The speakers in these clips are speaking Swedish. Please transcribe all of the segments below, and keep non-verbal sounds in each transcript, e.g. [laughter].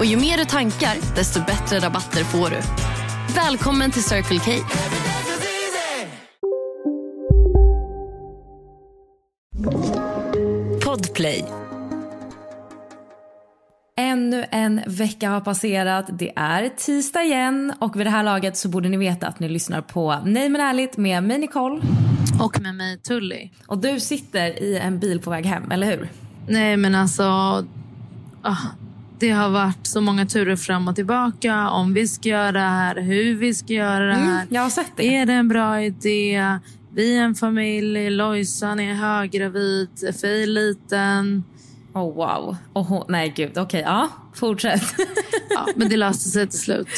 Och ju mer du tankar, desto bättre rabatter får du. Välkommen till Circle K. Podplay. Ännu en vecka har passerat. Det är tisdag igen och vid det här laget så borde ni veta att ni lyssnar på Nej men ärligt med mig Nicole. Och med mig Tully. Och du sitter i en bil på väg hem, eller hur? Nej men alltså, ah, det har varit så många turer fram och tillbaka om vi ska göra det här, hur vi ska göra det här. Mm, jag har sett det. Är det en bra idé? Vi är en familj, Lojsan är höggravid, Fej liten. Oh wow. Hon, nej gud, okej, ja. Fortsätt. [laughs] Ja, men det löste sig till slut.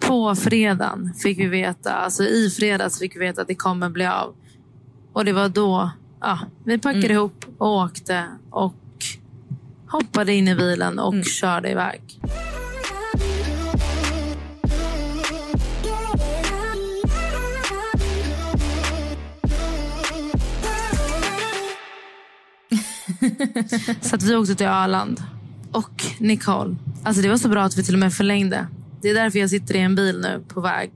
På fredagen fick vi veta, alltså i fredags fick vi veta att det kommer bli av. Och det var då ja, vi packade Mm. ihop och åkte och hoppade in i bilen och Mm. körde iväg. Så att vi åkte till Öland. Och Nicole, alltså det var så bra att vi till och med förlängde. Det är därför jag sitter i en bil nu på väg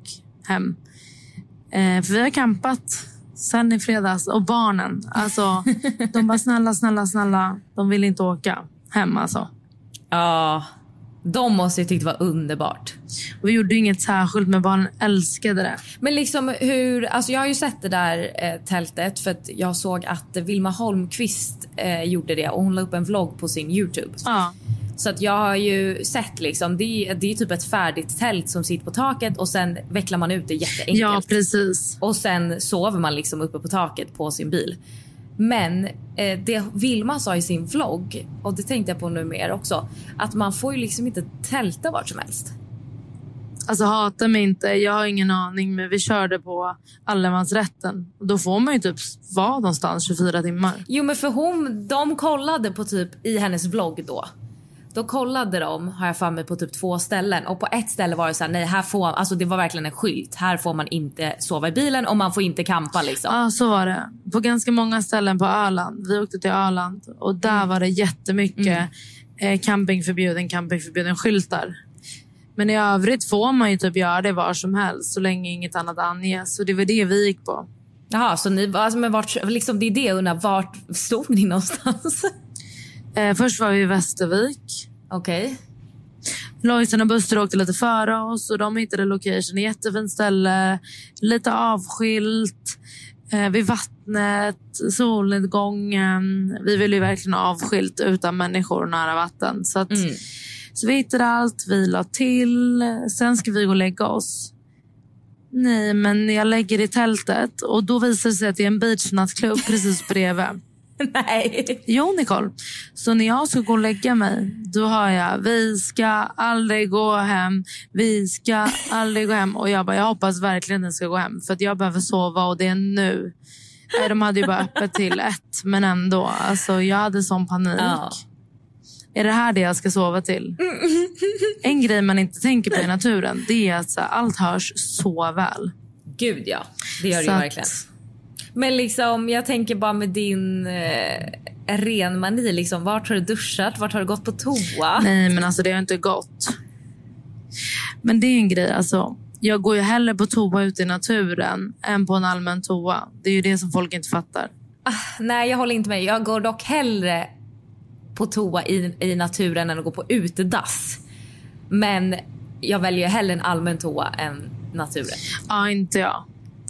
hem. Eh, för vi har campat sen i fredags. Och barnen, alltså de bara snälla, snälla, snälla. De vill inte åka hem alltså. Ja, de måste ju tyckt det var underbart. Och vi gjorde inget särskilt men barnen älskade det. Men liksom hur, alltså jag har ju sett det där eh, tältet för att jag såg att Vilma Holmqvist eh, gjorde det och hon la upp en vlogg på sin Youtube. Ja. Så att jag har ju sett liksom, det, är- det är typ ett färdigt tält som sitter på taket och sen vecklar man ut det jätteenkelt. ja, precis. och sen sover man liksom uppe på taket på sin bil. Men eh, det Vilma sa i sin vlogg, och det tänkte jag på nu mer också, att man får ju liksom inte tälta vart som helst. Alltså hata mig inte, jag har ingen aning. Men vi körde på allemansrätten. Då får man ju typ vara någonstans 24 timmar. Jo men för hon, de kollade på typ i hennes vlogg då. Då kollade de, har jag för mig, på typ två ställen och på ett ställe var det så här, nej här får, alltså det var verkligen en skylt. Här får man inte sova i bilen och man får inte campa liksom. Ja, så var det. På ganska många ställen på Öland. Vi åkte till Öland och där var det jättemycket eh, campingförbjuden, campingförbjuden skyltar. Men i övrigt får man ju typ göra det var som helst så länge inget annat anges. Så det var det vi gick på. Jaha, så ni, alltså, men vart, liksom, det är det jag undrar, vart stod ni någonstans? [laughs] Eh, först var vi i Västervik. Okej. Lojsan och Buster åkte lite före oss och de hittade location. Jättefint ställe, lite avskilt, eh, vid vattnet, solnedgången. Vi ville ju verkligen avskilt utan människor och nära vatten. Så, att, Mm. så vi hittade allt, vi la till. Sen ska vi gå och lägga oss. Nej, men jag lägger i tältet och då visar det sig att det är en beachnattklubb precis bredvid. [laughs] Nej. Jo, Nicole. Så när jag ska gå och lägga mig, då hör jag vi ska aldrig gå hem, vi ska aldrig gå hem. Och jag bara, jag hoppas verkligen den ska gå hem för att jag behöver sova och det är nu. De hade ju bara öppet till ett, men ändå. Alltså, jag hade sån panik. Ja. Är det här det jag ska sova till? [laughs] En grej man inte tänker på i naturen det är att allt hörs så väl. Gud ja, det gör det ju att- verkligen. Men liksom, jag tänker bara med din eh, renmani, liksom, vart har du duschat? Vart har du gått på toa? Nej, men alltså det har inte gått. Men det är en grej. Alltså, jag går ju hellre på toa ute i naturen än på en allmän toa. Det är ju det som folk inte fattar. Ah, nej, jag håller inte med. Jag går dock hellre på toa i, i naturen än att gå på utedass. Men jag väljer hellre en allmän toa än naturen. Ja, inte jag.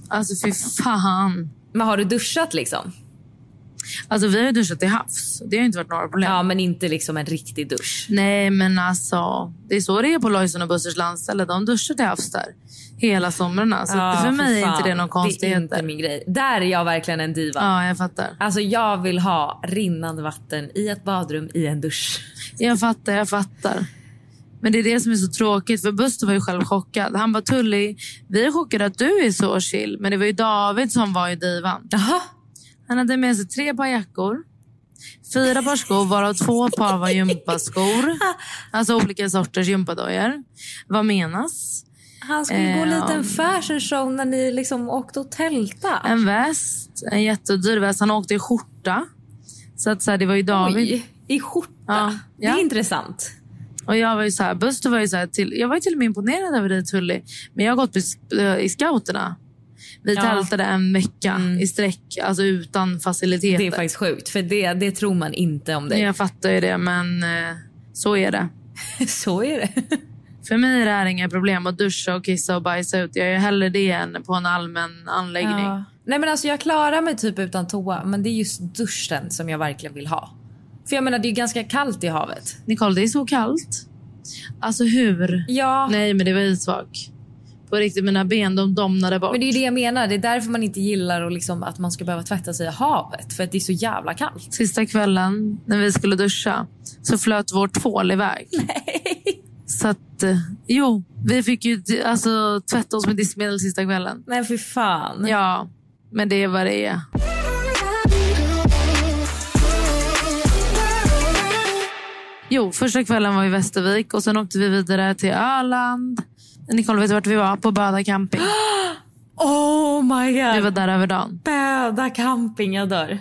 Alltså fy fan. Men har du duschat liksom? Alltså vi har ju duschat till havs. Det har inte varit några problem. Ja, men inte liksom en riktig dusch. Nej, men alltså. Det är så det är på Lojsan och Bussers landställe. De duschar till havs där. Hela somrarna. Så Ja, för mig är inte det någon Det är inte min grej. Där är jag verkligen en diva. Ja, jag fattar. Alltså jag vill ha rinnande vatten i ett badrum i en dusch. Jag fattar, jag fattar. Men det är det som är så tråkigt. För Buster var ju själv chockad. Han bara, Tully, vi är chockade att du är så chill. Men det var ju David som var i divan. Jaha. Han hade med sig tre par jackor. Fyra par skor, varav två par var gympaskor. [laughs] Alltså olika sorters gympadojor. Vad menas? Han skulle gå Eh, lite en ja. fashion show när ni liksom åkte och tälta. En väst, en jättedyr väst. Han åkte i skjorta. Så att så här, det var ju David. Oj, i skjorta. Ja. Det är Ja. intressant. Och jag var ju så här, Buster var ju så till, jag var ju till och med imponerad över dig Tully. Men jag har gått eh, i scouterna. Vi Ja. tältade en vecka Mm. i sträck, alltså utan faciliteter. Det är faktiskt sjukt, för det, det tror man inte om dig. Jag fattar ju det, men eh, så är det. [laughs] Så är det. För mig är det här inga problem att duscha och kissa och bajsa ut. Jag gör hellre det än på en allmän anläggning. Ja. Nej men alltså jag klarar mig typ utan toa, men det är just duschen som jag verkligen vill ha. För jag menar det är ganska kallt i havet. Nicole, det är så kallt. Alltså hur? Ja, Nej, men det var isvak. På riktigt, mina ben de domnade bort. men det är ju det jag menar. Det är därför man inte gillar och liksom att man ska behöva tvätta sig i havet. För att det är så jävla kallt. Sista kvällen när vi skulle duscha så flöt vår tvål iväg. [laughs] Nej. Så att, eh, jo, vi fick ju alltså, tvätta oss med diskmedel sista kvällen. Nej fy fan. Ja, men det är vad det är. Jo, första kvällen var i Västervik och sen åkte vi vidare till Öland. Nicole, vet du vart vi var? På Böda camping. [gasps] Oh my god. Vi var där över dagen. Böda camping, jag dör.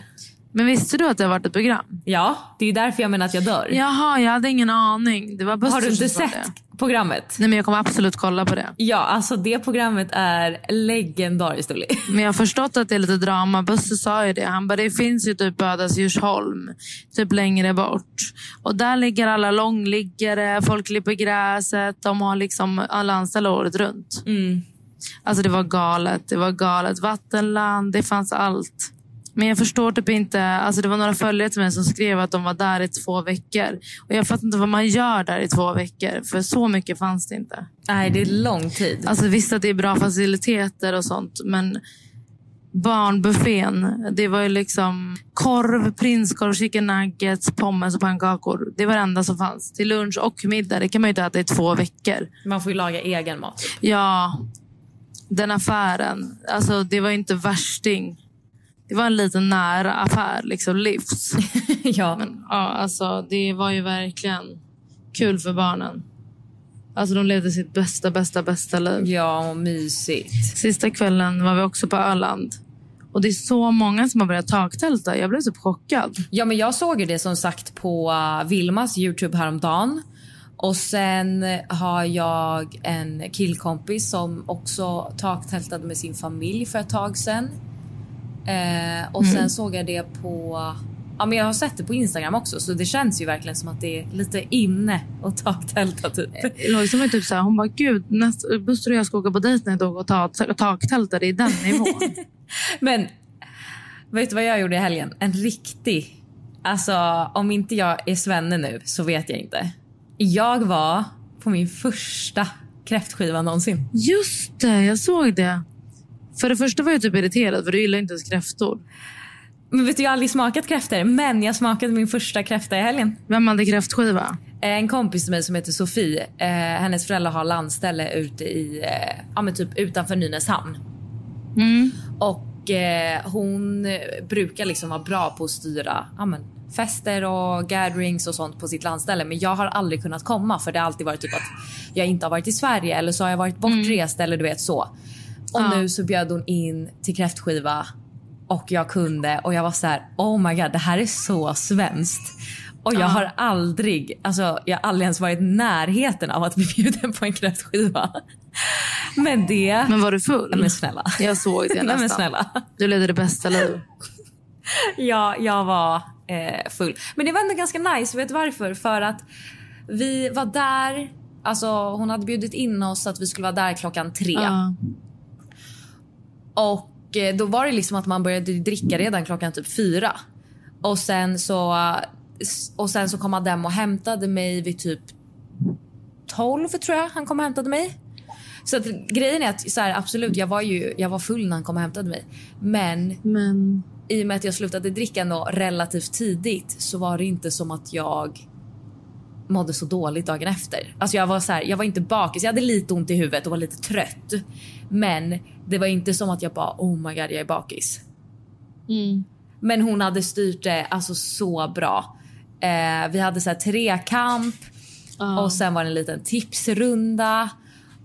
Men visste du att det har varit ett program? Ja, det är därför jag menar att jag dör. Jaha, jag hade ingen aning. Det var Buster Har du inte sett. Programmet? Nej, men jag kommer absolut kolla på det. Ja, alltså det programmet är legendariskt Ulli. Men jag har förstått att det är lite drama. Buster sa ju det. Han bara, det finns ju typ Bödas Djursholm, typ längre bort. Och där ligger alla långliggare, folk klipper gräset. De har liksom alla anställda året runt. Mm. Alltså det var galet. Det var galet. Vattenland, det fanns allt. Men jag förstår typ inte. Alltså det var några följare till mig som skrev att de var där i två veckor. Och jag fattar inte vad man gör där i två veckor. För så mycket fanns det inte. Nej, det är lång tid. Alltså visst att det är bra faciliteter och sånt, men barnbuffén, det var ju liksom korv, prinskorv, chicken nuggets, pommes och pannkakor. Det var det enda som fanns. Till lunch och middag. Det kan man ju inte äta i två veckor. Man får ju laga egen mat. Ja, den affären. Alltså det var inte värsting. Det var en liten nära affär, liksom livs. [laughs] ja. Men ja, alltså det var ju verkligen kul för barnen. Alltså de levde sitt bästa, bästa, bästa liv. ja, och mysigt. Sista kvällen var vi också på Öland. Och det är så många som har börjat taktälta. Jag blev typ chockad. Ja, men jag såg ju det som sagt på uh, Vilmas Youtube häromdagen. Och sen har jag en killkompis som också taktältade med sin familj för ett tag sedan. Eh, och sen såg jag det på... Ja, men jag har sett det på Instagram också så det känns ju verkligen som att det är lite inne att taktälta [laughs] typ. Lojsan var typ så här, hon bara gud, näst, Buster och jag ska åka på dejt när jag och ta, taktälta. Det är den nivån. [laughs] Men vet du vad jag gjorde i helgen? En riktig... Alltså om inte jag är svenne nu så vet jag inte. Jag var på min första kräftskiva någonsin. Just det, jag såg det. För det första var jag typ irriterad för du gillar inte ens kräftor. Men vet du, jag har aldrig smakat kräftor men jag smakade min första kräfta i helgen. Vem hade kräftskiva? En kompis till mig som heter Sofie, eh, hennes föräldrar har landställe ute i, eh, ja men typ utanför Nynäshamn. Mm. Och eh, hon brukar liksom vara bra på att styra ja, men, fester och gatherings och sånt på sitt landställe. Men jag har aldrig kunnat komma för det har alltid varit typ att jag inte har varit i Sverige eller så har jag varit bortrest eller du vet så. Och nu så bjöd hon in till kräftskiva och jag kunde och jag var så här: oh my god det här är så svenskt. Och jag har aldrig, alltså jag har aldrig ens varit i närheten av att bli bjuden på en kräftskiva. Men det, Men var du full? Men snälla. Jag såg det [laughs] nästan. men snälla. Du levde det bästa liv. Ja, jag var eh, full. Men det var ändå ganska nice. Vet du varför? För att vi var där. Alltså hon hade bjudit in oss att vi skulle vara där klockan tre. Ja. Och eh, då var det liksom att man började dricka redan klockan typ fyra. Och sen så, och sen så kom Adem och hämtade mig vid typ 12 tror jag han kom och hämtade mig. Så att grejen är att så här, absolut, jag var ju jag var full när han kom och hämtade mig. Men Men i och med att jag slutade dricka ändå relativt tidigt så var det inte som att jag mådde så dåligt dagen efter. Alltså jag var så här, jag var inte bakis. Jag hade lite ont i huvudet och var lite trött. Men det var inte som att jag bara oh my god jag är bakis. Men hon hade styrt det alltså så bra. Eh, vi hade så här trekamp och sen var det en liten tipsrunda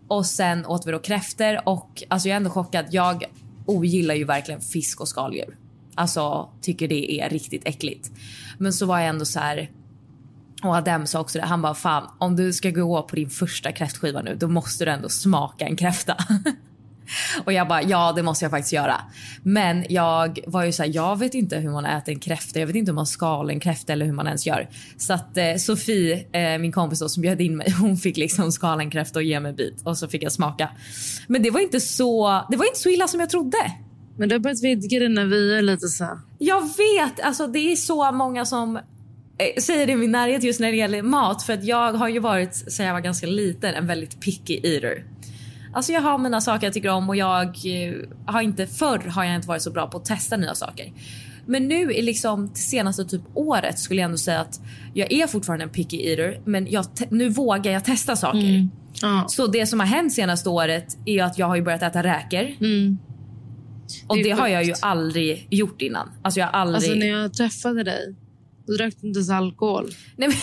och sen åt vi då kräftor och alltså jag är ändå chockad. Jag ogillar ju verkligen fisk och skaldjur. Alltså tycker det är riktigt äckligt. Men så var jag ändå så här och Adem sa också det. Han bara fan om du ska gå på din första kräftskiva nu då måste du ändå smaka en kräfta. [laughs] och jag bara ja det måste jag faktiskt göra. Men jag var ju så här, jag vet inte hur man äter en kräfta. Jag vet inte hur man skalar en kräfta eller hur man ens gör. Så att eh, Sofie, eh, min kompis då, som bjöd in mig, [laughs] hon fick liksom skala en kräfta och ge mig en bit och så fick jag smaka. Men det var inte så, det var inte så illa som jag trodde. Men du har börjat vidga dina vyer lite så. Jag vet, alltså det är så många som säger det i min närhet just när det gäller mat. För att jag har ju varit, sen jag var ganska liten, en väldigt picky eater. Alltså jag har mina saker jag tycker om och jag eh, har inte, förr har jag inte varit så bra på att testa nya saker. Men nu i liksom det senaste typ året skulle jag ändå säga att jag är fortfarande en picky eater men jag nu vågar jag testa saker. Ja. Så det som har hänt senaste året är att jag har ju börjat äta räkor. Och Det det, är har jag ju sjukt. aldrig gjort innan. Alltså jag har aldrig... Alltså när jag träffade dig, då drack du inte ens alkohol. Nej, men,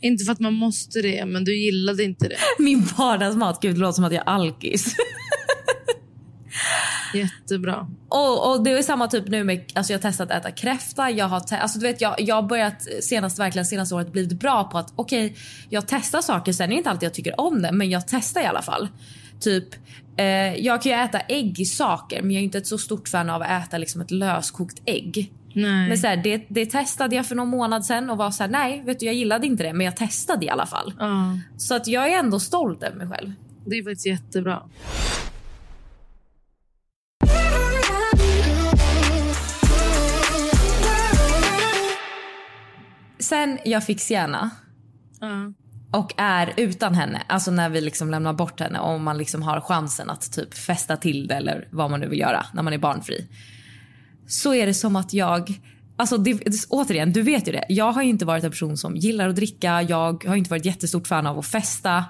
Inte för att man måste det, men du gillade inte det. min vardagsmat, gud det låter som att jag är alkis. Jättebra. och, och det är samma typ nu med, alltså jag har testat att äta kräfta. Jag har, alltså du vet jag, jag har börjat senast, verkligen senaste året blivit bra på att okej, jag testar saker. Sen är det inte alltid jag tycker om det, men jag testar i alla fall. Typ, eh, jag kan ju äta ägg i saker, men jag är inte ett så stort fan av att äta liksom ett löskokt ägg. Nej. Men så här, det, det testade jag för någon månad sen och var så här, nej, vet du, jag gillade inte det, men jag testade i alla fall. ja, Så att jag är ändå stolt över mig själv. det är faktiskt jättebra. Sen jag fick Sienna Ja. och är utan henne, alltså när vi liksom lämnar bort henne och man liksom har chansen att typ festa till det eller vad man nu vill göra när man är barnfri. Så är det som att jag, alltså det, återigen, du vet ju det. Jag har ju inte varit en person som gillar att dricka, jag har inte varit jättestort fan av att festa.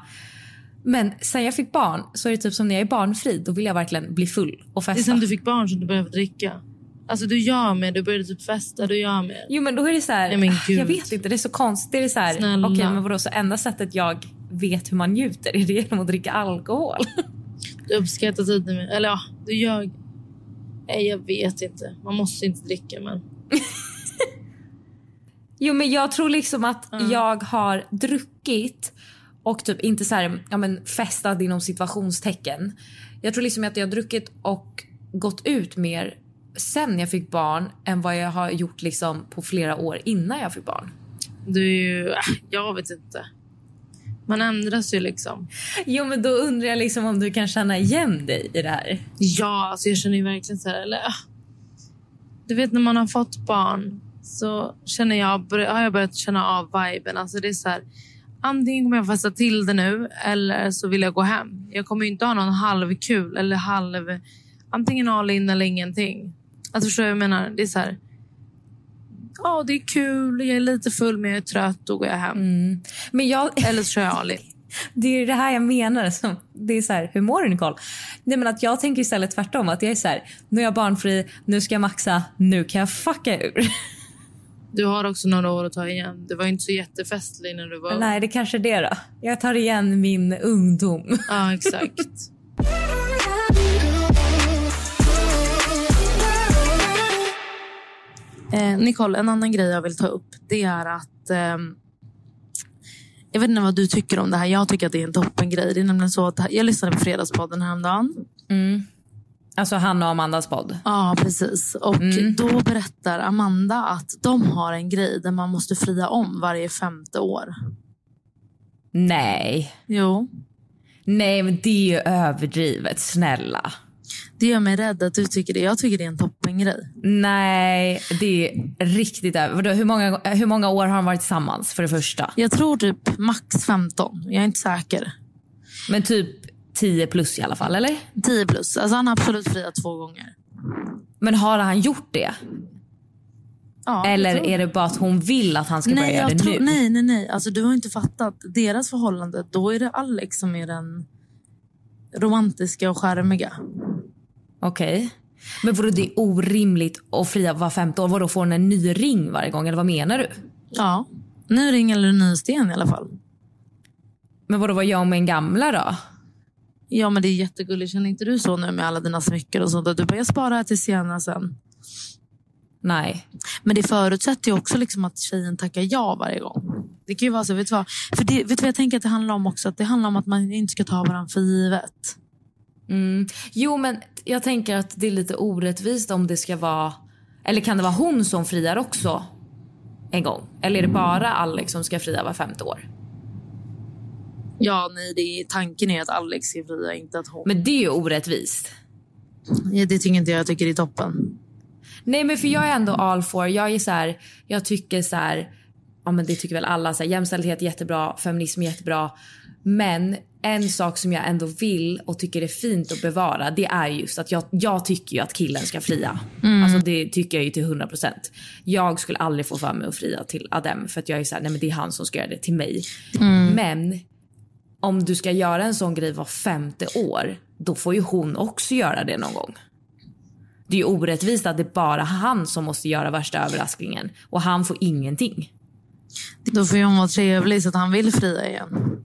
Men sen jag fick barn så är det typ som när jag är barnfri, då vill jag verkligen bli full och Det är festa. sen du fick barn som du började dricka. Alltså du gör med, du började typ festa, du gör med. Jo men då är det så här, Nej, jag vet inte, det är så konstigt. Det är så här, Snälla. okej men vadå, så enda sättet jag vet hur man njuter är det [laughs] genom att dricka alkohol. Du uppskattar tiden med, eller ja, du gör. Nej, jag vet inte. Man måste inte dricka, men. [laughs] Jo men jag tror liksom att jag har druckit och typ inte så här, ja men festat inom situationstecken. Jag tror liksom att jag har druckit och gått ut mer sen jag fick barn än vad jag har gjort liksom på flera år innan jag fick barn. Du äh, jag vet inte. Man ändras ju liksom. Jo men då undrar jag liksom om du kan känna igen dig i det här. Ja, alltså jag känner ju verkligen så här, eller. Du vet när man har fått barn så känner jag, har jag börjat känna av viben. Alltså det är så här, antingen kommer jag festa till det nu eller så vill jag gå hem. Jag kommer inte ha någon halvkul eller halv, antingen all in eller ingenting. Alltså förstår du vad jag menar? Det är så här, ja det är kul, jag är lite full men jag är trött, då går jag hem. Men jag, Eller så kör jag all [laughs] in. Det är det här jag menar. Som, det är så här, hur mår du Nicole? Nej, men att jag tänker istället tvärtom. Att jag är så här, nu är jag barnfri, nu ska jag maxa, nu kan jag fucka ur. [laughs] Du har också några år att ta igen. Det var inte så jättefestlig när du var Nej, det kanske är det då. Jag tar igen min ungdom. Ja, exakt. [laughs] Eh, Nicole, en annan grej jag vill ta upp det är att ehm, jag vet inte vad du tycker om det här. Jag tycker att det är en toppengrej. Det är nämligen så att jag lyssnade på Fredagspodden häromdagen. Alltså han och Amandas podd. Ja, precis. Och då berättar Amanda att de har en grej där man måste fria om varje femte år. Nej. Jo. Nej, men det är ju överdrivet. Snälla. Det gör mig rädd att du tycker det. Jag tycker det är en toppengrej. Nej, det är riktigt över. Hur många, hur många år har de varit tillsammans för det första? Jag tror typ max 15. Jag är inte säker. Men typ 10 plus i alla fall, eller? 10 plus. Alltså han har absolut friat två gånger. Men har han gjort det? Ja, Eller är det bara att hon vill att han ska börja nej, göra jag det tror, nu? nej, nej, nej. Alltså, du har inte fattat. Deras förhållande, då är det Alex som är den romantiska och charmiga. Okej. Men vadå det orimligt att fria var femte år? Vadå får hon en ny ring varje gång? Eller vad menar du? Ja. Ny ring eller ny sten i alla fall. Men vadå vad gör hon med en gamla då? Ja, men det är jättegulligt. Känner inte du så nu med alla dina smycken och sånt? Att du bara, jag sparar här till senare sen. Nej. Men det förutsätter ju också liksom att tjejen tackar ja varje gång. Det kan ju vara så. Vet du vad? För det, vet du vad jag tänker att det handlar om också? Att det handlar om att man inte ska ta varandra för givet. Mm. Jo men jag tänker att det är lite orättvist om det ska vara... Eller kan det vara hon som friar också? En gång? Eller är det bara Alex som ska fria var femte år? Ja, nej, det är, tanken är att Alex ska fria, inte att hon. Men det är ju orättvist. Ja, det tycker inte jag. Jag tycker det är toppen. Nej men för jag är ändå all for. Jag är så här, jag tycker så här, ja men det tycker väl alla, så här, jämställdhet jättebra, feminism jättebra. Men en sak som jag ändå vill och tycker är fint att bevara det är just att jag, jag tycker ju att killen ska fria. Alltså det tycker jag ju till 100%. Jag skulle aldrig få för mig att fria till Adem för att jag är så här, nej men det är han som ska göra det till mig. Men om du ska göra en sån grej var femte år, då får ju hon också göra det någon gång. Det är ju orättvist att det är bara han som måste göra värsta överraskningen och han får ingenting. Då får ju hon vara trevlig så att han vill fria igen.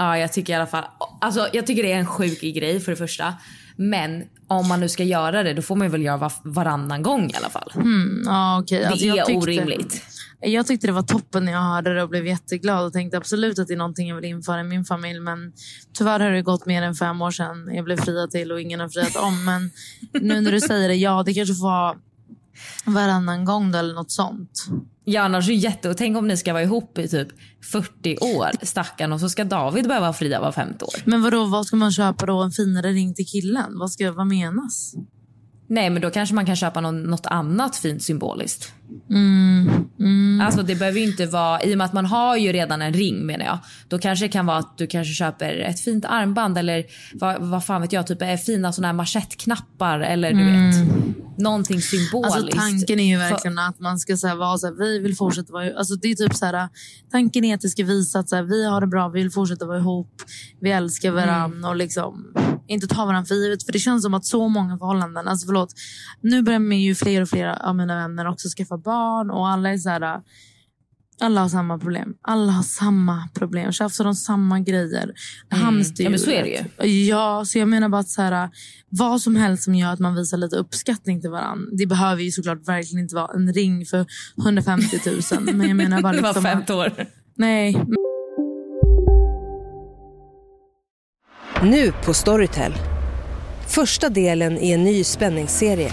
Ja, jag tycker i alla fall. Alltså, jag tycker det är en sjuk grej för det första. Men om man nu ska göra det, då får man ju väl göra var, varannan gång i alla fall. Mm, ja. Det Alltså, jag är tyckte- orimligt. Jag tyckte det var toppen när jag hörde det och blev jätteglad och tänkte absolut att det är någonting jag vill införa i min familj. Men tyvärr har det gått mer än fem år sedan jag blev friad till och ingen har friat om. Men nu när du säger det, ja det kanske får vara varannan gång då, eller något sånt. Ja, annars är jätte... Och tänk om ni ska vara ihop i typ 40 år, stackarn. Och så ska David behöva fria var femte år. Men vadå, vad ska man köpa då? En finare ring till killen? Vad, ska, vad menas? Nej, men då kanske man kan köpa någon, något annat fint symboliskt. Mm, mm. Alltså det behöver ju inte vara, i och med att man har ju redan en ring menar jag. Då kanske det kan vara att du kanske köper ett fint armband eller vad, vad fan vet jag, typ fina såna här manschettknappar eller du vet. Någonting symboliskt. Alltså tanken är ju För- verkligen att man ska så här, vara så här, vi vill fortsätta vara alltså det är typ så här, Tanken är att det ska visa att så här, vi har det bra, vi vill fortsätta vara ihop, vi älskar varandra Mm. och liksom inte ta varandra för givet. För det känns som att så många förhållanden, alltså förlåt, nu börjar med ju fler och fler av mina vänner också skaffa barn och alla är så här alla har samma problem. Alla har samma problem. Tjafsar om samma grejer. Hamsterdjuret. Mm. Ja, men så är det ju. Ja, så jag menar bara att så här, vad som helst som gör att man visar lite uppskattning till varandra. Det behöver ju såklart verkligen inte vara en ring för 150 000. Men jag menar bara [laughs] Det var liksom femte år. Nej, Nu på Storytel. Första delen i en ny spänningsserie.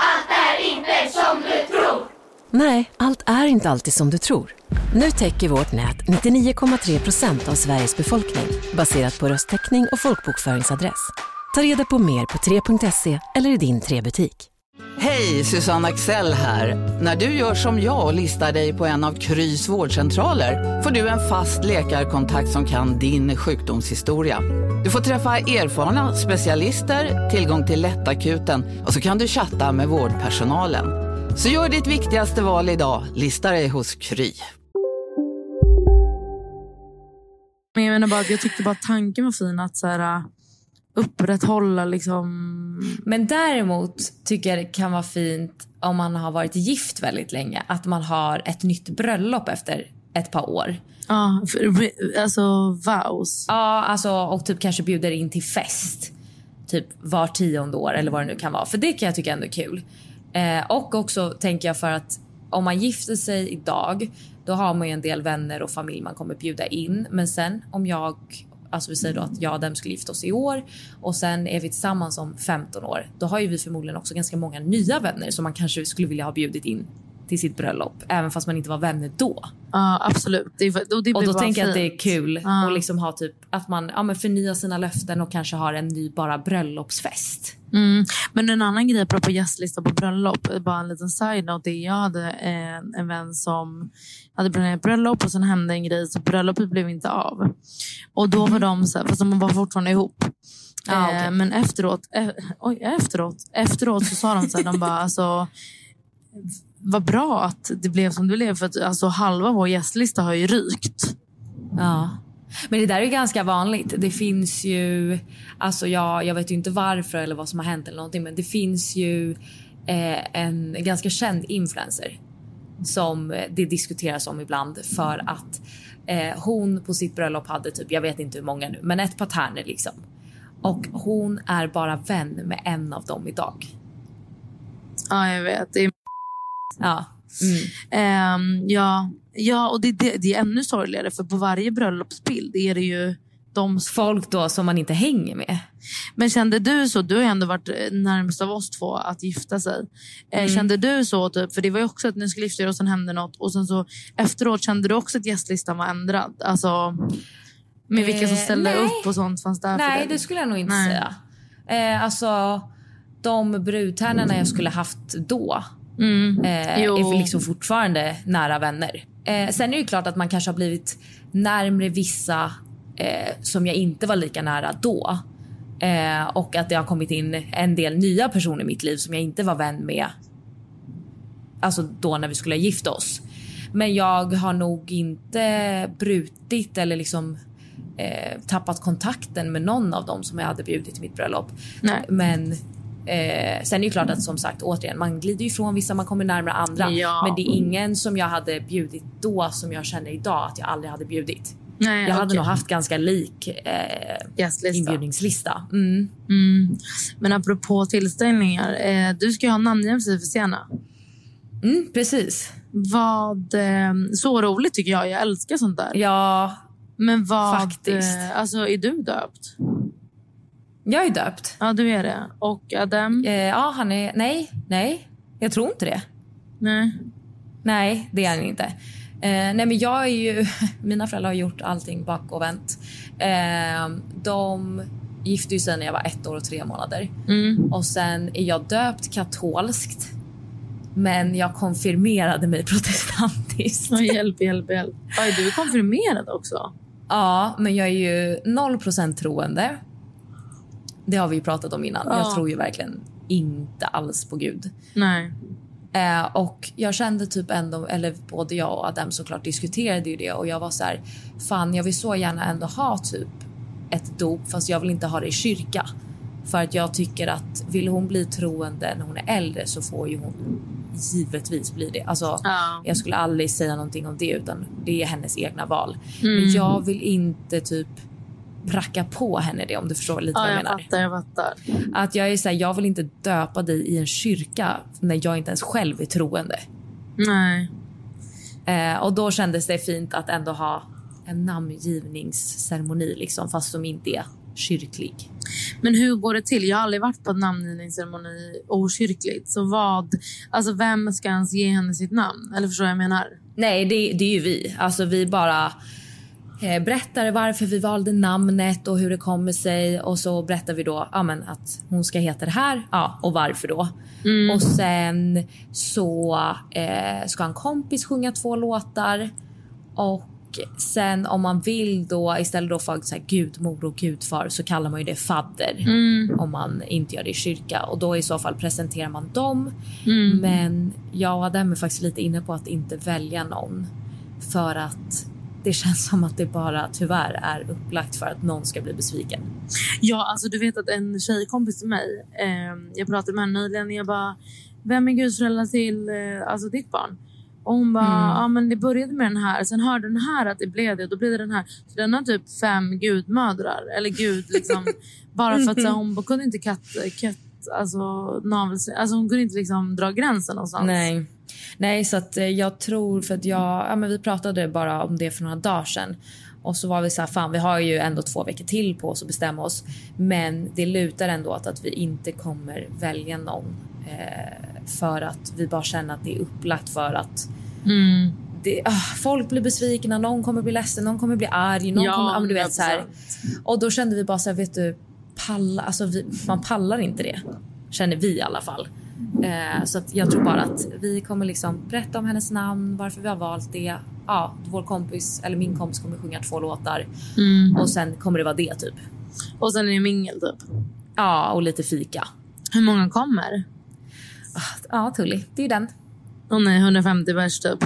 Allt är inte som du tror! Nej, allt är inte alltid som du tror. Nu täcker vårt nät 99,3 procent av Sveriges befolkning baserat på röstteckning och folkbokföringsadress. Ta reda på mer på 3.se eller i din 3-butik. Hej, Susanne Axel här. När du gör som jag och listar dig på en av Krys vårdcentraler får du en fast läkarkontakt som kan din sjukdomshistoria. Du får träffa erfarna specialister, tillgång till lättakuten och så kan du chatta med vårdpersonalen. Så gör ditt viktigaste val idag, lista dig hos Kry. men jag menar bara jag tyckte bara tanken var fin att så här, upprätthålla liksom... Men däremot tycker jag det kan vara fint om man har varit gift väldigt länge. Att man har ett nytt bröllop efter ett par år. Ja, för- alltså vows. Ja, alltså och typ kanske bjuder in till fest. typ var tionde år eller vad det nu kan vara. För det kan jag tycka ändå är kul. Eh, och också tänker jag för att om man gifter sig idag då har man ju en del vänner och familj man kommer bjuda in. Men sen om jag, alltså vi säger då att jag och dem skulle gifta oss i år och sen är vi tillsammans om 15 år. Då har ju vi förmodligen också ganska många nya vänner som man kanske skulle vilja ha bjudit in till sitt bröllop. Även fast man inte var vänner då. Ja absolut. Det, och det och då tänker jag att det är kul Ja. och liksom ha typ att man ja, men förnyar sina löften och kanske har en ny bara bröllopsfest. Mm. Men en annan grej apropå gästlista på bröllop, bara en liten side-note. det är Jag hade en, en vän som hade planerat bröllop och sen hände en grej så bröllopet blev inte av. Och då var de så här, fast de var fortfarande ihop. Ah, eh, okej. Men efteråt, eh, oj, efteråt, efteråt så sa de så här, de bara alltså vad bra att det blev som det blev för att alltså, halva vår gästlista har ju rykt. Ja. Men det där är ganska vanligt. Det finns ju, alltså jag, jag vet ju inte varför eller vad som har hänt eller någonting men det finns ju eh, en ganska känd influencer som det diskuteras om ibland för att eh, hon på sitt bröllop hade typ, jag vet inte hur många nu, men ett par tärnor liksom. Och hon är bara vän med en av dem idag. Ja, jag vet. Det är Ja. Ehm, ja, ja, och det, det, det är ännu sorgligare för på varje bröllopsbild är det ju de... Folk då som man inte hänger med. Men kände du så, du har ändå varit eh, närmast av oss två att gifta sig. Eh, Mm. Kände du så, typ, för det var ju också att ni skulle gifta er och sen hände något och sen så efteråt kände du också att gästlistan var ändrad? Alltså med vilka som Eh, ställde nej. upp och sånt fanns där Nej, det skulle jag nog inte Nej. säga. Eh, alltså, de brudtärnorna jag skulle haft då Mm. eh, är liksom fortfarande nära vänner. Eh, sen är det klart att man kanske har blivit närmre vissa eh, som jag inte var lika nära då. Eh, och att det har kommit in en del nya personer i mitt liv som jag inte var vän med. Alltså då när vi skulle gifta oss. Men jag har nog inte brutit eller liksom eh, tappat kontakten med någon av dem som jag hade bjudit till mitt bröllop. Nej. Men eh, sen är det klart att som sagt återigen man glider ifrån vissa, man kommer närmare andra. Ja. Men det är ingen som jag hade bjudit då som jag känner idag att jag aldrig hade bjudit. Nej, jag hade okej. nog haft ganska lik eh, Gästlista. inbjudningslista. Mm. Mm. Men apropå tillställningar, eh, du ska ju ha namngivelse för Sienna. Mm, precis. Vad, eh, så roligt tycker jag. Jag älskar sånt där. Ja, Men vad, Faktiskt. eh, alltså är du döpt? Jag är döpt. Ja, du är det. Och Adam? Eh, ja, han är... Nej, nej. Jag tror inte det. Nej. Nej, det är han inte. Eh, nej, men jag är ju... [laughs] Mina föräldrar har gjort allting bak och vänt. Eh, de gifte sig när jag var ett år och tre månader. Mm. Och sen är jag döpt katolskt. Men jag konfirmerade mig [laughs] protestantiskt. Oj, hjälp, hjälp, hjälp. Oj, du är konfirmerad också. Ja, men jag är ju 0% troende. Det har vi ju pratat om innan. Ja. Jag tror ju verkligen inte alls på Gud. Nej. Eh, och jag kände typ ändå, eller både jag och Adam såklart diskuterade ju det och jag var så här, fan jag vill så gärna ändå ha typ ett dop fast jag vill inte ha det i kyrka. För att jag tycker att vill hon bli troende när hon är äldre så får ju hon givetvis bli det. Alltså, Ja. Jag skulle aldrig säga någonting om det utan det är hennes egna val. Mm. Men jag vill inte typ pracka på henne det om du förstår lite Ja, vad jag jag menar. fattar, jag fattar. Att jag är så här, jag vill inte döpa dig i en kyrka när jag inte ens själv är troende. Nej. Eh, och då kändes det fint att ändå ha en namngivningsceremoni liksom, fast som inte är kyrklig. Men hur går det till? Jag har aldrig varit på en namngivningsceremoni okyrkligt. Så vad, alltså vem ska ens ge henne sitt namn? Eller förstår jag jag menar? Nej, det, det är ju vi. Alltså vi bara eh, berättar varför vi valde namnet och hur det kommer sig. Och så berättar vi då ja, men att hon ska heta det här. Ja, och varför då. Och sen så eh, ska en kompis sjunga två låtar. Och sen om man vill då istället då för så här, gudmor och gudfar så kallar man ju det fadder. Om man inte gör det i kyrka. Och då i så fall presenterar man dem. Men jag och Adam är faktiskt lite inne på att inte välja någon. För att det känns som att det bara tyvärr är upplagt för att någon ska bli besviken. Ja, alltså du vet att en tjejkompis till mig, eh, jag pratade med henne nyligen, jag bara, vem är gudföräldrar till eh, alltså ditt barn? Och hon bara, Mm. ja men det började med den här, sen hörde den här att det blev det och då blev det den här. Så den har typ fem gudmödrar, eller gud liksom. [laughs] bara för att så, hon kunde inte katt, katt alltså navel, alltså hon kunde inte liksom dra gränsen någonstans. Nej. Nej, så att eh, jag tror för att jag, ja men vi pratade bara om det för några dagar sedan. Och så var vi så här, fan vi har ju ändå två veckor till på oss att bestämma oss. Men det lutar ändå åt att vi inte kommer välja någon. Eh, för att vi bara känner att det är upplagt för att Mm. det, ah, folk blir besvikna, någon kommer bli ledsen, någon kommer bli arg. Någon Ja, kommer, ja, du vet, så här. 100%. Och då kände vi bara så här, vet du, palla, alltså vi, man pallar inte det. Känner vi i alla fall. Eh, så att jag tror bara att vi kommer liksom berätta om hennes namn, varför vi har valt det. Ja, vår kompis, eller min kompis kommer sjunga två låtar. Mm. Och sen kommer det vara det typ. Och sen är det mingel typ. Ja, och lite fika. Hur många kommer? Ja, Tully, det är den. Åh nej, 150 pers typ.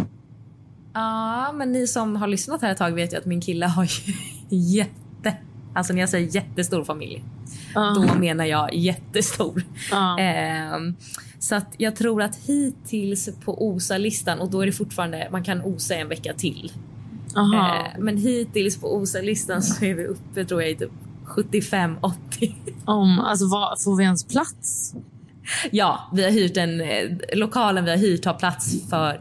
Ja, men ni som har lyssnat här ett tag vet ju att min kille har ju [laughs] jätte, alltså när jag säger jättestor familj, Ja. då menar jag jättestor. Ja. Ehm, så att jag tror att hittills på OSA-listan, och då är det fortfarande, man kan osa en vecka till. Eh, men hittills på OSA-listan så är vi uppe tror jag i typ 75-80. Om, alltså, vad, får vi ens plats? Ja, vi har hyrt en, eh, lokalen vi har hyrt har plats för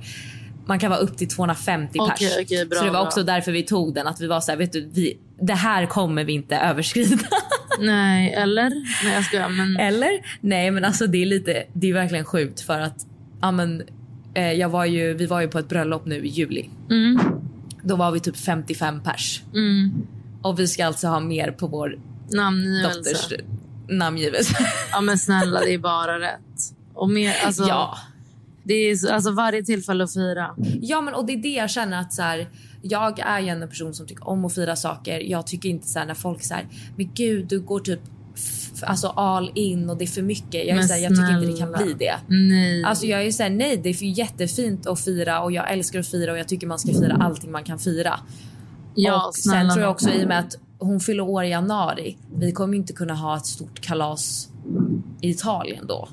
man kan vara upp till 250 pers. Okej, okej, bra, så det var bra. också därför vi tog den. Att vi var så här, vet du, vi, det här kommer vi inte överskrida. [laughs] Nej, eller? Nej, jag skojar. Men... Eller? Nej, men alltså det är lite, det är verkligen sjukt för att, ja men, eh, jag var ju, vi var ju på ett bröllop nu i juli. Mm. Då var vi typ 55 pers. Mm. Och vi ska alltså ha mer på vår Namngivelse. dotters namngivelse. Ja, men snälla, det är bara rätt. Och mer, alltså, ja. Det är så- alltså varje tillfälle att fira. Ja men och det är det jag känner att så här, jag är ju en person som tycker om att fira saker. Jag tycker inte så här när folk säger men gud du går typ alltså all in och det är för mycket. Jag, är så här, jag tycker inte det kan bli det. Nej. Alltså jag är så här, nej det är jättefint att fira och jag älskar att fira och jag tycker man ska fira allting man kan fira. ja, och sen tror jag också i och med att hon fyller år i januari. Vi kommer inte kunna ha ett stort kalas i Italien då.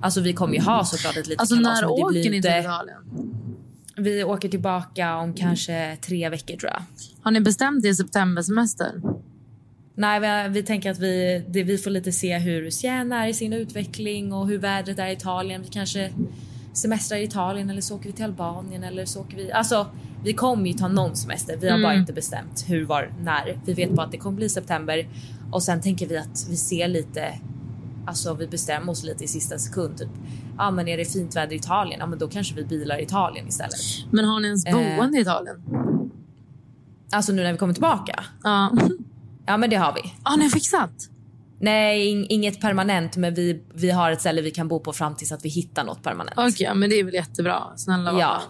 Alltså vi kommer ju ha såklart ett litet Alltså kalas när men det åker blir ni till inte... Italien? Vi åker tillbaka om kanske tre veckor tror jag. Har ni bestämt er septembersemester? Nej, vi, vi tänker att vi, det, vi får lite se hur Siena är i sin utveckling och hur vädret är i Italien. Vi kanske semestrar i Italien eller så åker vi till Albanien eller så åker vi... Alltså, vi kommer ju ta någon semester. Vi har bara Mm. inte bestämt hur, var, när. Vi vet bara att det kommer bli september och sen tänker vi att vi ser lite Alltså vi bestämmer oss lite i sista sekund. Typ. Ja men är det fint väder i Italien? Ja men då kanske vi bilar i Italien istället. Men har ni ens Eh. boende i Italien? Alltså nu när vi kommer tillbaka? Ja. [laughs] Ja men det har vi. Har ni fixat? Nej, ing- inget permanent, men vi, vi har ett ställe vi kan bo på fram tills att vi hittar något permanent. Okej, men det är väl jättebra. Snälla vad Ja.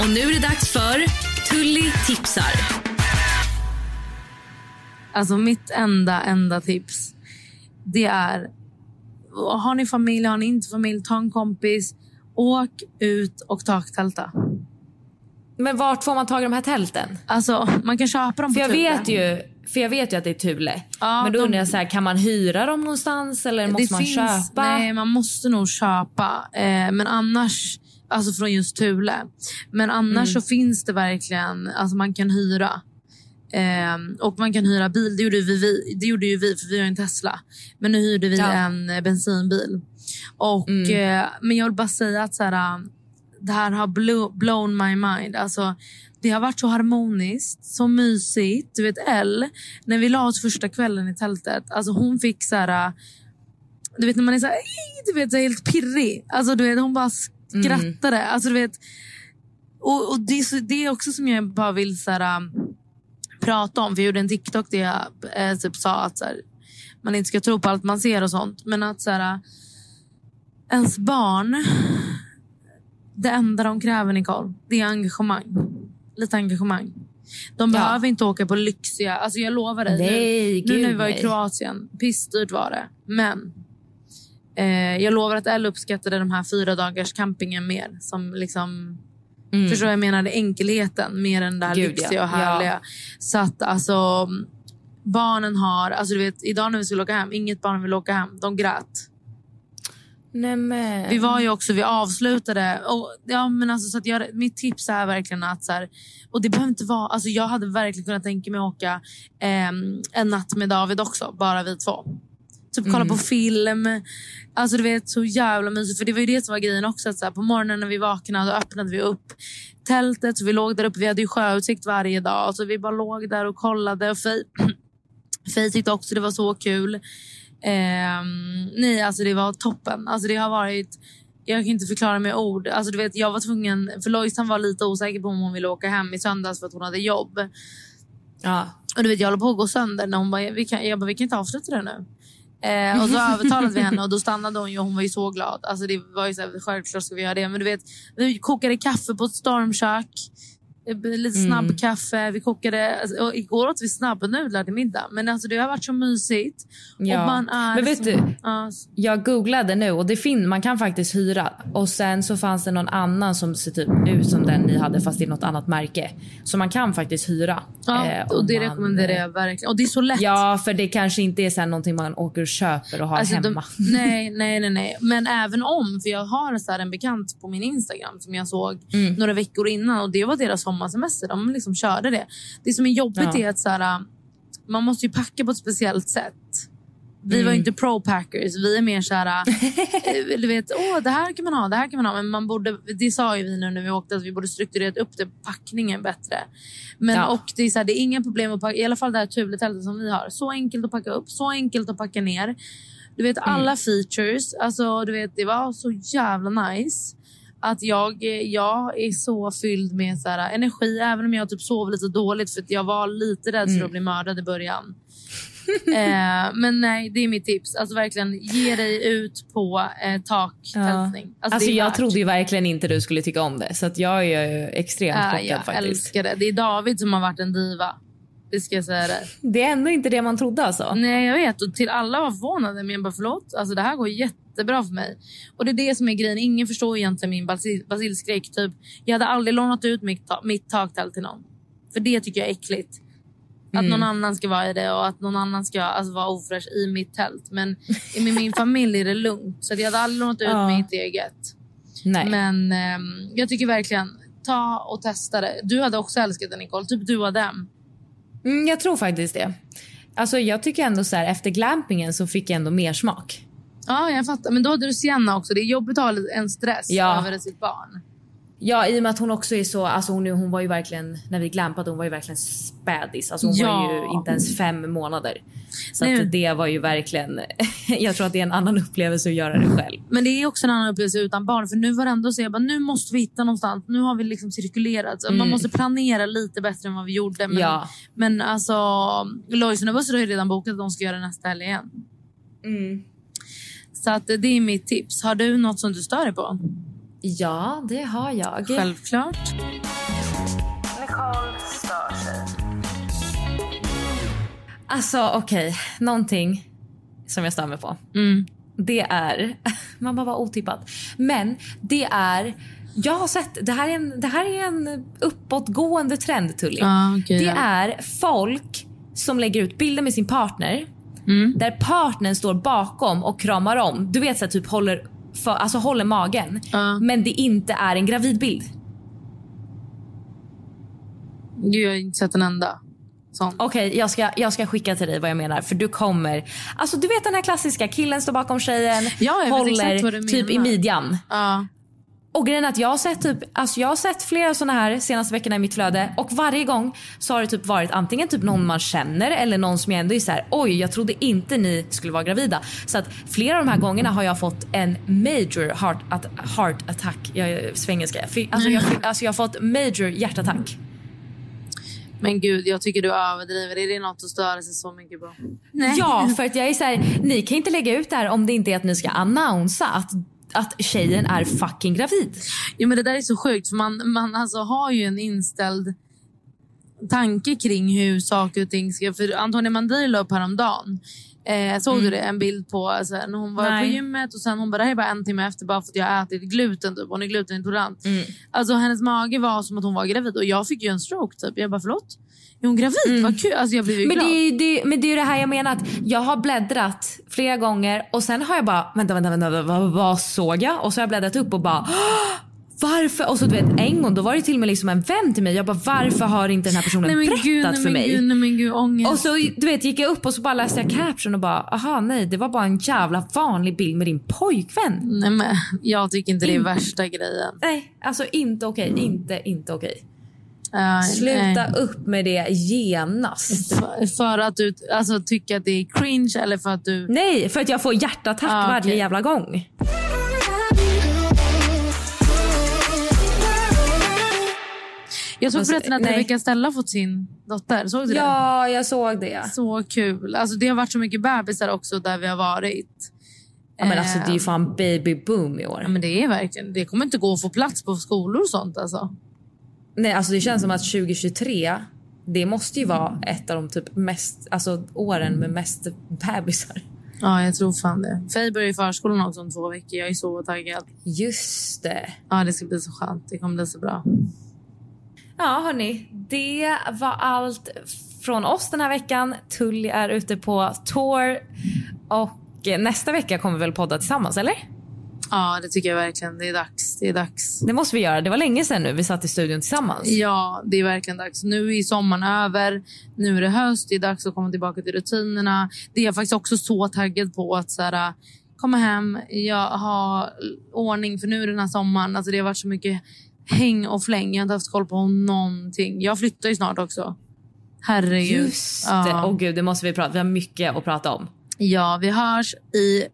Och nu är det dags för Tully tipsar. Alltså mitt enda, enda tips. Det är, har ni familj, har ni inte familj, ta en kompis. Åk ut och taktälta. Men vart får man tag i de här tälten? Alltså, man kan köpa dem För på jag Thule. vet ju, för jag vet ju att det är Thule. Ja, men då de- undrar jag så här, kan man hyra dem någonstans eller måste man köpa? Nej, man måste nog köpa. Eh, men annars, alltså från just Thule. Men annars Mm. så finns det verkligen, alltså man kan hyra. Eh, och man kan hyra bil. Det gjorde, vi, vi, det gjorde ju vi, för vi har en Tesla. Men nu hyrde vi Ja. en eh, bensinbil. Och, Mm. eh, men jag vill bara säga att så här, eh, det här har blow, blown my mind. Alltså, det har varit så harmoniskt, så mysigt. Du vet Elle, när vi la oss första kvällen i tältet, alltså hon fick så här... Du vet när man är så här, du vet, så här helt pirrig. Alltså, du vet, hon bara skrattade. Alltså, du vet, och, och det, det är också som jag bara vill så här, prata om. För jag gjorde en TikTok där jag eh, typ sa att här, man inte ska tro på allt man ser och sånt. Men att så här, äh, ens barn, det enda de kräver Nicole, det är engagemang. Lite engagemang. De Ja. behöver inte åka på lyxiga... Alltså jag lovar dig. Nej, nu, nu när vi var i nej. Kroatien, pissdyrt var det. Men eh, jag lovar att Elle uppskattade de här fyra dagars campingen mer. Som liksom, Mm. Förstår jag menar? Det enkelheten mer än det här Gud, lyxiga ja. och härliga. Så att alltså... Barnen har... Alltså du vet, idag när vi skulle åka hem, inget barn vill åka hem. De grät. Nej, men. Vi var ju också, vi avslutade. Och, ja, men alltså, så att jag, mitt tips är verkligen att så här, och det behöver inte vara, alltså jag hade verkligen kunnat tänka mig att åka ehm, en natt med David också, bara vi två. Typ kolla Mm. på film. Alltså du vet så jävla mysigt. För det var ju det som var grejen också. Att så här, på morgonen när vi vaknade öppnade vi upp tältet. Så vi låg där uppe. Vi hade ju sjöutsikt varje dag. Så vi bara låg där och kollade. Och Fej, [clears throat] Fej tyckte också det var så kul. Ehm, nej, alltså det var toppen. Alltså det har varit... Jag kan inte förklara med ord. Alltså du vet, jag var tvungen... För Lojsan var lite osäker på om hon ville åka hem i söndags för att hon hade jobb. Ja. Och du vet, jag håller på att gå sönder. När hon bara, vi kan, jag bara, vi kan inte avsluta det nu. Eh, och så övertalade vi henne och då [laughs] stannade hon ju och hon var ju så glad. Alltså det var ju så här, självklart ska vi göra det. Men du vet, vi kokade kaffe på ett stormkök. Eh, Lite Mm. snabb kaffe. Vi kokade, alltså, igår åt vi snabbnudlar till middag. Men alltså det har varit så mysigt. Ja. Och man är Men vet så, du, Ja, Jag googlade nu och det fin man kan faktiskt hyra. Och sen så fanns det någon annan som ser typ ut som den ni hade fast i något annat märke. Så man kan faktiskt hyra. ja, eh, och det man, rekommenderar eh, jag verkligen. Och det är så lätt. Ja, för det kanske inte är här någonting man åker och köper och har Alltså, hemma. De, [laughs] nej, [laughs] nej, nej, nej. Men även om, för jag har så en bekant på min Instagram som jag såg Mm. några veckor innan och det var deras sommarsemester. De liksom körde det. Det som är jobbigt Ja. är att så här, man måste ju packa på ett speciellt sätt. Vi Mm. var inte pro-packers. Vi är mer så här... eh, [laughs] du vet, åh, det här kan man ha, det här kan man ha. Men man borde, det sa ju vi nu när vi åkte, att vi borde strukturerat upp det, packningen bättre. Men Ja. och det är, så här, det är inga problem att packa, i alla fall det här Thule-tältet som vi har. Så enkelt att packa upp, så enkelt att packa ner. Du vet alla features, alltså du vet det var så jävla nice. Att jag, jag är så fylld med så här, energi, även om jag typ sov lite dåligt för att jag var lite rädd för att bli mördad i början. [laughs] eh, men nej, det är mitt tips. Alltså verkligen, ge dig ut på eh, taktältning. Alltså, är jag trodde ju verkligen inte du skulle tycka om det. Så att jag är extremt Ja, chockad jag faktiskt. älskar det. Det är David som har varit en diva. Det ska jag säga det. Det är ändå inte det man trodde alltså. Nej, jag vet. Och till alla var förvånade. Men jag bara, förlåt. Alltså, det här går jättebra för mig. Och det är det som är grejen. Ingen förstår egentligen min basil basilskräck. Typ, jag hade aldrig lånat ut mitt, ta mitt taktält till någon. För det tycker jag är äckligt. Att Mm. någon annan ska vara i det och att någon annan ska alltså, vara ofräsch i mitt tält. Men i min, min familj är det lugnt. Så jag hade aldrig lånat ut Ja. mitt eget. Nej. Men ehm, jag tycker verkligen, ta och testa det. Du hade också älskat det Nicole. Typ du och dem. Mm, jag tror faktiskt det. Alltså jag tycker ändå så här efter glampingen så fick jag ändå mer smak. Ja, jag fattar. Men då hade du Sienna också. Det är jobbigt att ha en stress Ja. över sitt barn. Ja, i och med att hon också är så, alltså hon, hon var ju verkligen, när vi glampade, hon var ju verkligen spädis. Alltså hon var Ja. ju inte ens fem månader. Så det var ju verkligen, [laughs] jag tror att det är en annan upplevelse att göra det själv. Men det är också en annan upplevelse utan barn. För nu var det ändå så jag bara, nu måste vi hitta någonstans. Nu har vi liksom cirkulerat. Så Man Mm. måste planera lite bättre än vad vi gjorde. Men, Ja. men alltså, Lojsan och Buster har ju redan bokat att de ska göra nästa helg igen. Så att det är mitt tips. Har du något som du stör dig på? Ja, det har jag. Självklart. Alltså okej, någonting som jag stör mig på. Mm. Det är, [laughs] man bara var otippat. Men det är, jag har sett, det här är en, det här är en uppåtgående trend Tully. Ja, okej, det ja. är folk som lägger ut bilder med sin partner Mm. där partnern står bakom och kramar om. Du vet så här, typ håller, för, alltså håller magen. Ja. Men det inte är en gravidbild. Gud, jag har inte sett en enda. Okej, jag, ska, jag ska skicka till dig vad jag menar. För du kommer... Alltså du vet den här klassiska, killen står bakom tjejen, Ja, håller typ i midjan. Ja. Och grejen är att jag har sett typ, alltså jag har sett flera såna här senaste veckorna i mitt flöde och varje gång så har det typ varit antingen typ någon man känner eller någon som jag ändå är så här: oj jag trodde inte ni skulle vara gravida. Så att flera av de här gångerna har jag fått en major heart, at, heart attack. Jag svengelska. Alltså jag, alltså jag har fått major hjärtattack. Men gud, jag tycker du överdriver. Är det något att störa sig så mycket på? Nej. Ja, för att jag är så här, ni kan inte lägga ut det här om det inte är att ni ska annonsa att, att tjejen är fucking gravid. Jo, men det där är så sjukt. För man, man alltså har ju en inställd tanke kring hur saker och ting ska... För Antonija Mandir la upp häromdagen Eh, såg du det? En bild på alltså, när hon var Nej. på gymmet och sen hon bara, det här är bara en timme efter bara för att jag ätit gluten. Typ. Hon är glutenintolerant. Mm. Alltså hennes mage var som att hon var gravid och jag fick ju en stroke typ. Jag bara förlåt? Är hon gravid? Mm. Vad kul. Alltså jag blev ju Men det, glad. är, ju- det, men det är ju det här jag menar att jag har bläddrat flera gånger och sen har jag bara vänta, vänta, vänta, vad, vad såg jag? Och så har jag bläddrat upp och bara "Åh, varför? Och så du vet en gång då var det till och med liksom en vän till mig. Jag bara varför har inte den här personen Nej men berättat gud, nej för mig? gud, nej men gud, ångest. Och så du vet gick jag upp och så bara läste jag caption och bara aha nej det var bara en jävla vanlig bild med din pojkvän. Nej men jag tycker inte det är värsta grejen. Nej alltså inte okej, inte inte okej. Uh, Sluta upp med det genast. För, för att du alltså, tycker att det är cringe eller för att du... Nej för att jag får hjärtattack Ah, varje jävla gång. Jag såg Alltså, förresten att nej. Rebecca Stella fått sin dotter. Såg du det? Ja jag såg det. Så kul. Alltså, det har varit så mycket bebisar också där vi har varit. Ja, men alltså, det är ju Ehm, fan baby boom i år. Ja, men det är verkligen. Det kommer inte gå att få plats på skolor och sånt alltså. Nej, alltså det känns som att 2023 det måste ju vara ett av de typ mest, alltså åren med mest bebisar. Ja, jag tror fan det. Faye börjar i förskolan också om två veckor. Jag är så taggad. Just det. Ja, det ska bli så skönt. Det kommer bli så bra. Ja hörni, det var allt från oss den här veckan. Tully är ute på tour och nästa vecka kommer vi väl podda tillsammans eller? Ja, det tycker jag verkligen. Det är dags. Det är dags. Det måste vi göra. Det var länge sedan nu vi satt i studion tillsammans. Ja, det är verkligen dags. Nu är sommaren över. Nu är det höst. Det är dags att komma tillbaka till rutinerna. Det är jag faktiskt också så taggad på att så här, komma hem, jag ha ordning för nu den här sommaren. Alltså, det har varit så mycket häng och fläng. Jag har inte haft koll på någonting. Jag flyttar ju snart också. Herregud. Just Ja. det. Åh gud, det måste vi prata Vi har mycket att prata om. Ja, vi hörs i,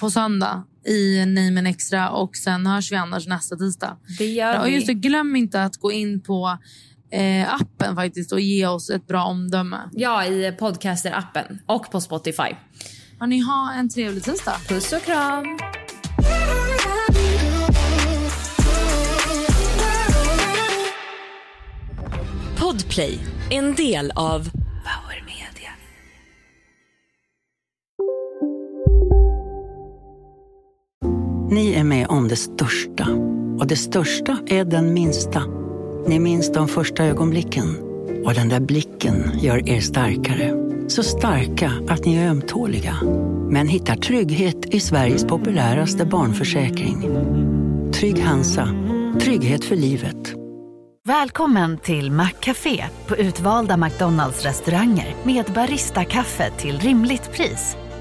på söndag i Neimen Extra och sen hörs vi annars nästa tisdag. Det gör Ja, och vi. just det, glöm inte att gå in på eh, appen faktiskt och ge oss ett bra omdöme. Ja, i podcaster-appen och på Spotify. Ja, ni har en trevlig tisdag. Puss och kram! Podplay, en del av Ni är med om det största. Och det största är den minsta. Ni minns de första ögonblicken. Och den där blicken gör er starkare. Så starka att ni är ömtåliga. Men hittar trygghet i Sveriges populäraste barnförsäkring. Trygg Hansa. Trygghet för livet. Välkommen till Maccafé på utvalda McDonalds restauranger med Baristakaffe till rimligt pris.